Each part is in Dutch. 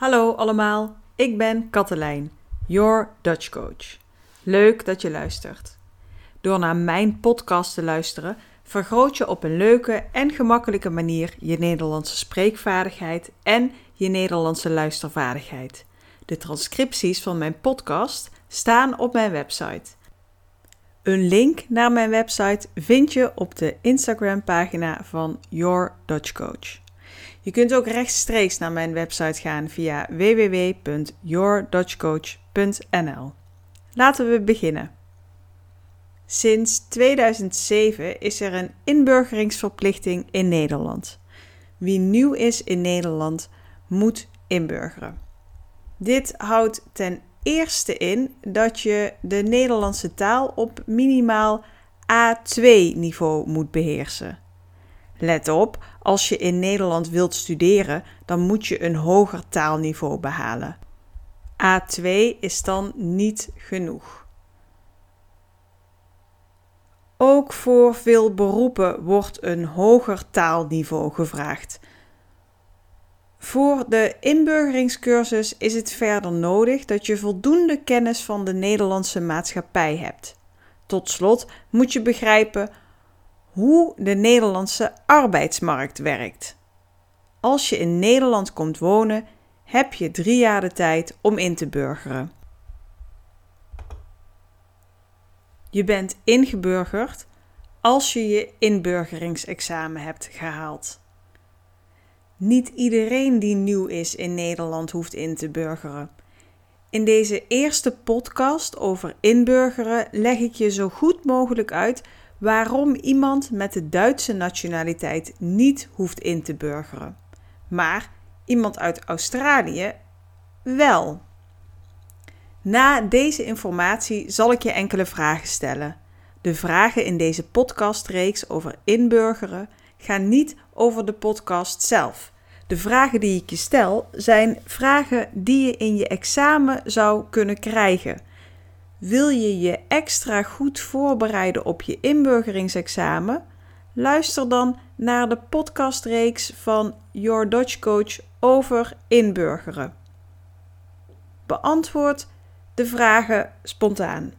Hallo allemaal, ik ben Katelijn, your Dutch coach. Leuk dat je luistert. Door naar mijn podcast te luisteren, vergroot je op een leuke en gemakkelijke manier je Nederlandse spreekvaardigheid en je Nederlandse luistervaardigheid. De transcripties van mijn podcast staan op mijn website. Een link naar mijn website vind je op de Instagram pagina van Your Dutch Coach. Je kunt ook rechtstreeks naar mijn website gaan via www.yourdutchcoach.nl. Laten we beginnen. Sinds 2007 is er een inburgeringsverplichting in Nederland. Wie nieuw is in Nederland moet inburgeren. Dit houdt ten eerste in dat je de Nederlandse taal op minimaal A2-niveau moet beheersen. Let op, als je in Nederland wilt studeren, dan moet je een hoger taalniveau behalen. A2 is dan niet genoeg. Ook voor veel beroepen wordt een hoger taalniveau gevraagd. Voor de inburgeringscursus is het verder nodig dat je voldoende kennis van de Nederlandse maatschappij hebt. Tot slot moet je begrijpen hoe de Nederlandse arbeidsmarkt werkt. Als je in Nederland komt wonen, heb je drie jaar de tijd om in te burgeren. Je bent ingeburgerd als je je inburgeringsexamen hebt gehaald. Niet iedereen die nieuw is in Nederland hoeft in te burgeren. In deze eerste podcast over inburgeren leg ik je zo goed mogelijk uit waarom iemand met de Duitse nationaliteit niet hoeft in te burgeren, maar iemand uit Australië wel. Na deze informatie zal ik je enkele vragen stellen. De vragen in deze podcastreeks over inburgeren gaan niet over de podcast zelf. De vragen die ik je stel zijn vragen die je in je examen zou kunnen krijgen. Wil je je extra goed voorbereiden op je inburgeringsexamen? Luister dan naar de podcastreeks van Your Dutch Coach over inburgeren. Beantwoord de vragen spontaan.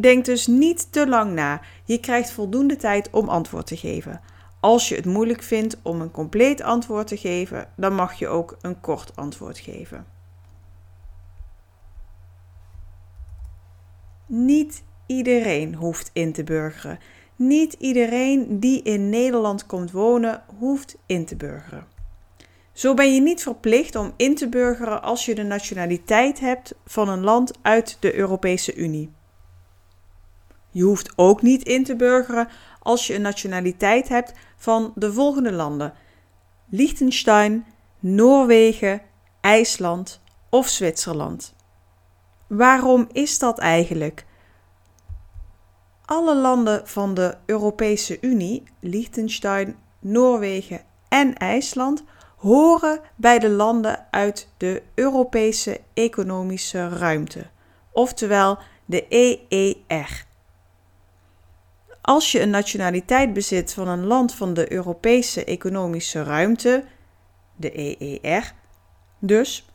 Denk dus niet te lang na. Je krijgt voldoende tijd om antwoord te geven. Als je het moeilijk vindt om een compleet antwoord te geven, dan mag je ook een kort antwoord geven. Niet iedereen hoeft in te burgeren. Niet iedereen die in Nederland komt wonen, hoeft in te burgeren. Zo ben je niet verplicht om in te burgeren als je de nationaliteit hebt van een land uit de Europese Unie. Je hoeft ook niet in te burgeren als je een nationaliteit hebt van de volgende landen: Liechtenstein, Noorwegen, IJsland of Zwitserland. Waarom is dat eigenlijk? Alle landen van de Europese Unie, Liechtenstein, Noorwegen en IJsland, horen bij de landen uit de Europese Economische Ruimte, oftewel de EER. Als je een nationaliteit bezit van een land van de Europese Economische Ruimte, de EER, dus,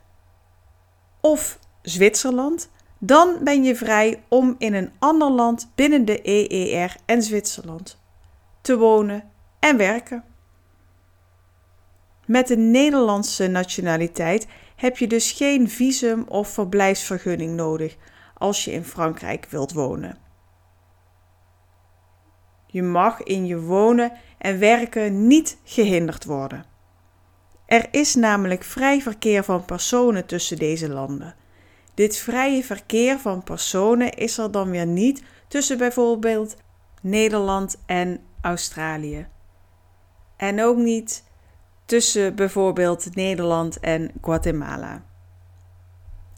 of Zwitserland, dan ben je vrij om in een ander land binnen de EER en Zwitserland te wonen en werken. Met een Nederlandse nationaliteit heb je dus geen visum of verblijfsvergunning nodig als je in Frankrijk wilt wonen. Je mag in je wonen en werken niet gehinderd worden. Er is namelijk vrij verkeer van personen tussen deze landen. Dit vrije verkeer van personen is er dan weer niet tussen bijvoorbeeld Nederland en Australië. En ook niet tussen bijvoorbeeld Nederland en Guatemala.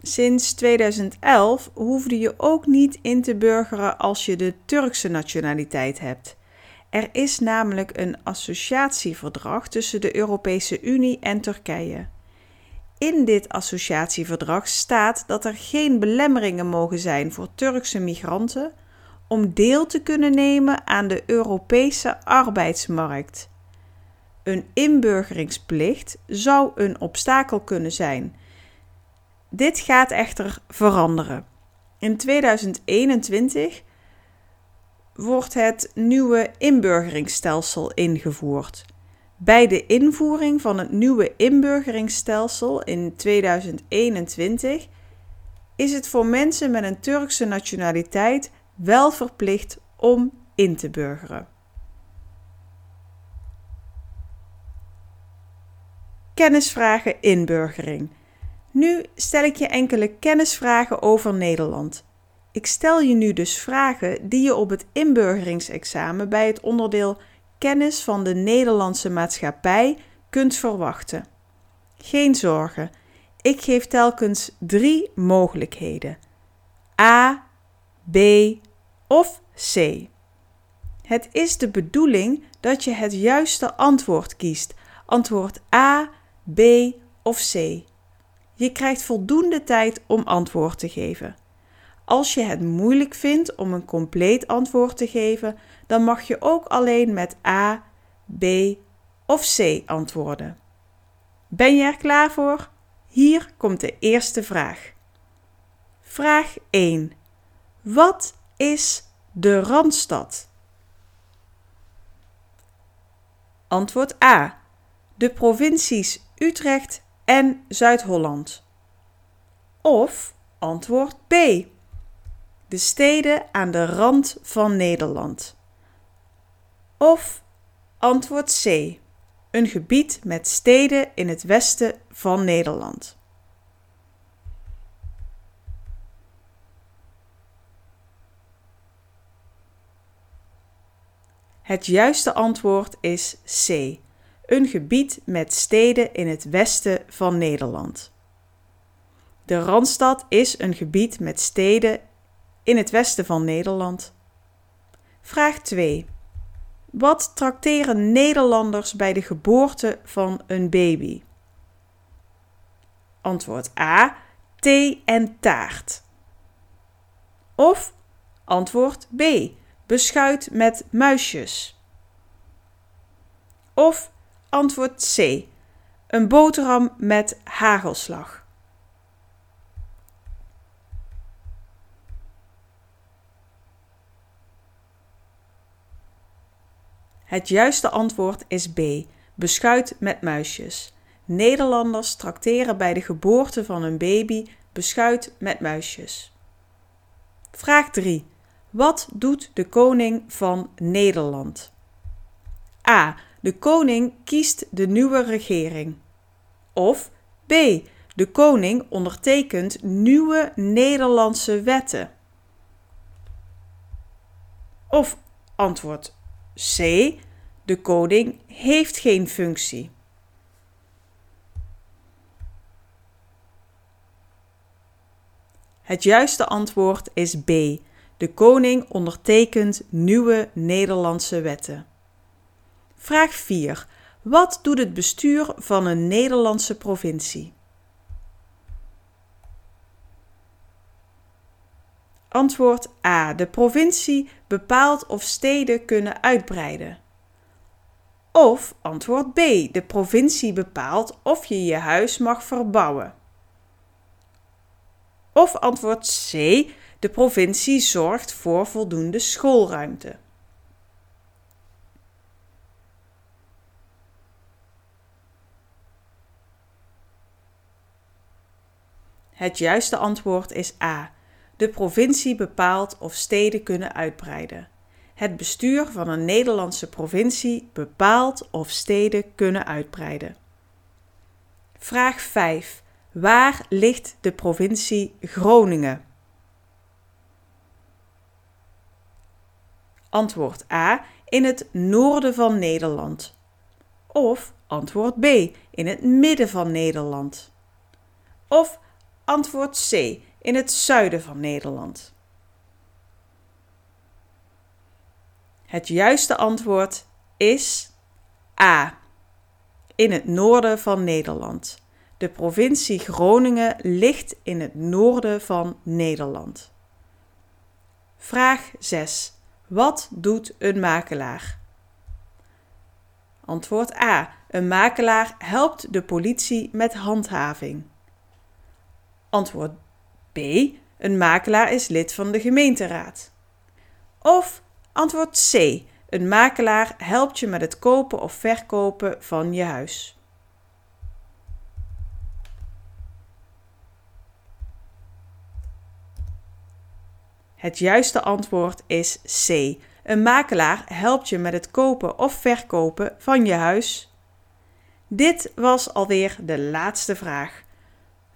Sinds 2011 hoefde je ook niet in te burgeren als je de Turkse nationaliteit hebt. Er is namelijk een associatieverdrag tussen de Europese Unie en Turkije. In dit associatieverdrag staat dat er geen belemmeringen mogen zijn voor Turkse migranten om deel te kunnen nemen aan de Europese arbeidsmarkt. een inburgeringsplicht zou een obstakel kunnen zijn. Dit gaat echter veranderen. In 2021 wordt het nieuwe inburgeringsstelsel ingevoerd. Bij de invoering van het nieuwe inburgeringsstelsel in 2021 is het voor mensen met een Turkse nationaliteit wel verplicht om in te burgeren. Kennisvragen inburgering. Nu stel ik je enkele kennisvragen over Nederland. Ik stel je nu dus vragen die je op het inburgeringsexamen bij het onderdeel Kennis van de Nederlandse maatschappij kunt verwachten. Geen zorgen, ik geef telkens drie mogelijkheden: A, B of C. Het is de bedoeling dat je het juiste antwoord kiest. Antwoord A, B of C. Je krijgt voldoende tijd om antwoord te geven. Als je het moeilijk vindt om een compleet antwoord te geven, dan mag je ook alleen met A, B of C antwoorden. Ben je er klaar voor? Hier komt de eerste vraag. Vraag 1. Wat is de Randstad? Antwoord A. De provincies Utrecht en Zuid-Holland. Of antwoord B. De steden aan de rand van Nederland. Of antwoord C. Een gebied met steden in het westen van Nederland. Het juiste antwoord is C. Een gebied met steden in het westen van Nederland. De Randstad is een gebied met steden in het westen van Nederland. Vraag 2. Wat trakteren Nederlanders bij de geboorte van een baby? Antwoord A. Thee en taart. Of antwoord B. Beschuit met muisjes. Of antwoord C. Een boterham met hagelslag. Het juiste antwoord is B. Beschuit met muisjes. Nederlanders trakteren bij de geboorte van een baby beschuit met muisjes. Vraag 3. Wat doet de koning van Nederland? A. De koning kiest de nieuwe regering. Of B. De koning ondertekent nieuwe Nederlandse wetten. Of antwoord C. De koning heeft geen functie. Het juiste antwoord is B. De koning ondertekent nieuwe Nederlandse wetten. Vraag 4. Wat doet het bestuur van een Nederlandse provincie? Antwoord A. De provincie bepaalt of steden kunnen uitbreiden. Of antwoord B. De provincie bepaalt of je je huis mag verbouwen. Of antwoord C. De provincie zorgt voor voldoende schoolruimte. Het juiste antwoord is A. De provincie bepaalt of steden kunnen uitbreiden. Het bestuur van een Nederlandse provincie bepaalt of steden kunnen uitbreiden. Vraag 5. Waar ligt de provincie Groningen? Antwoord A. In het noorden van Nederland. Of antwoord B. In het midden van Nederland. Of antwoord C in het zuiden van Nederland? Het juiste antwoord is A. In het noorden van Nederland. De provincie Groningen ligt in het noorden van Nederland. Vraag 6. Wat doet een makelaar? Antwoord A. Een makelaar helpt de politie met handhaving. Antwoord B. Een makelaar is lid van de gemeenteraad. Of antwoord C. Een makelaar helpt je met het kopen of verkopen van je huis. Het juiste antwoord is C. Een makelaar helpt je met het kopen of verkopen van je huis. Dit was alweer de laatste vraag.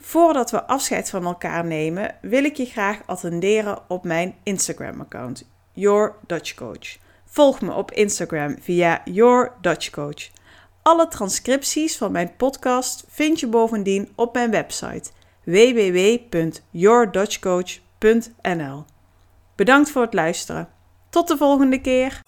Voordat we afscheid van elkaar nemen, wil ik je graag attenderen op mijn Instagram-account, Your Dutch Coach. Volg me op Instagram via Your Dutch Coach. Alle transcripties van mijn podcast vind je bovendien op mijn website www.yourdutchcoach.nl. Bedankt voor het luisteren. Tot de volgende keer.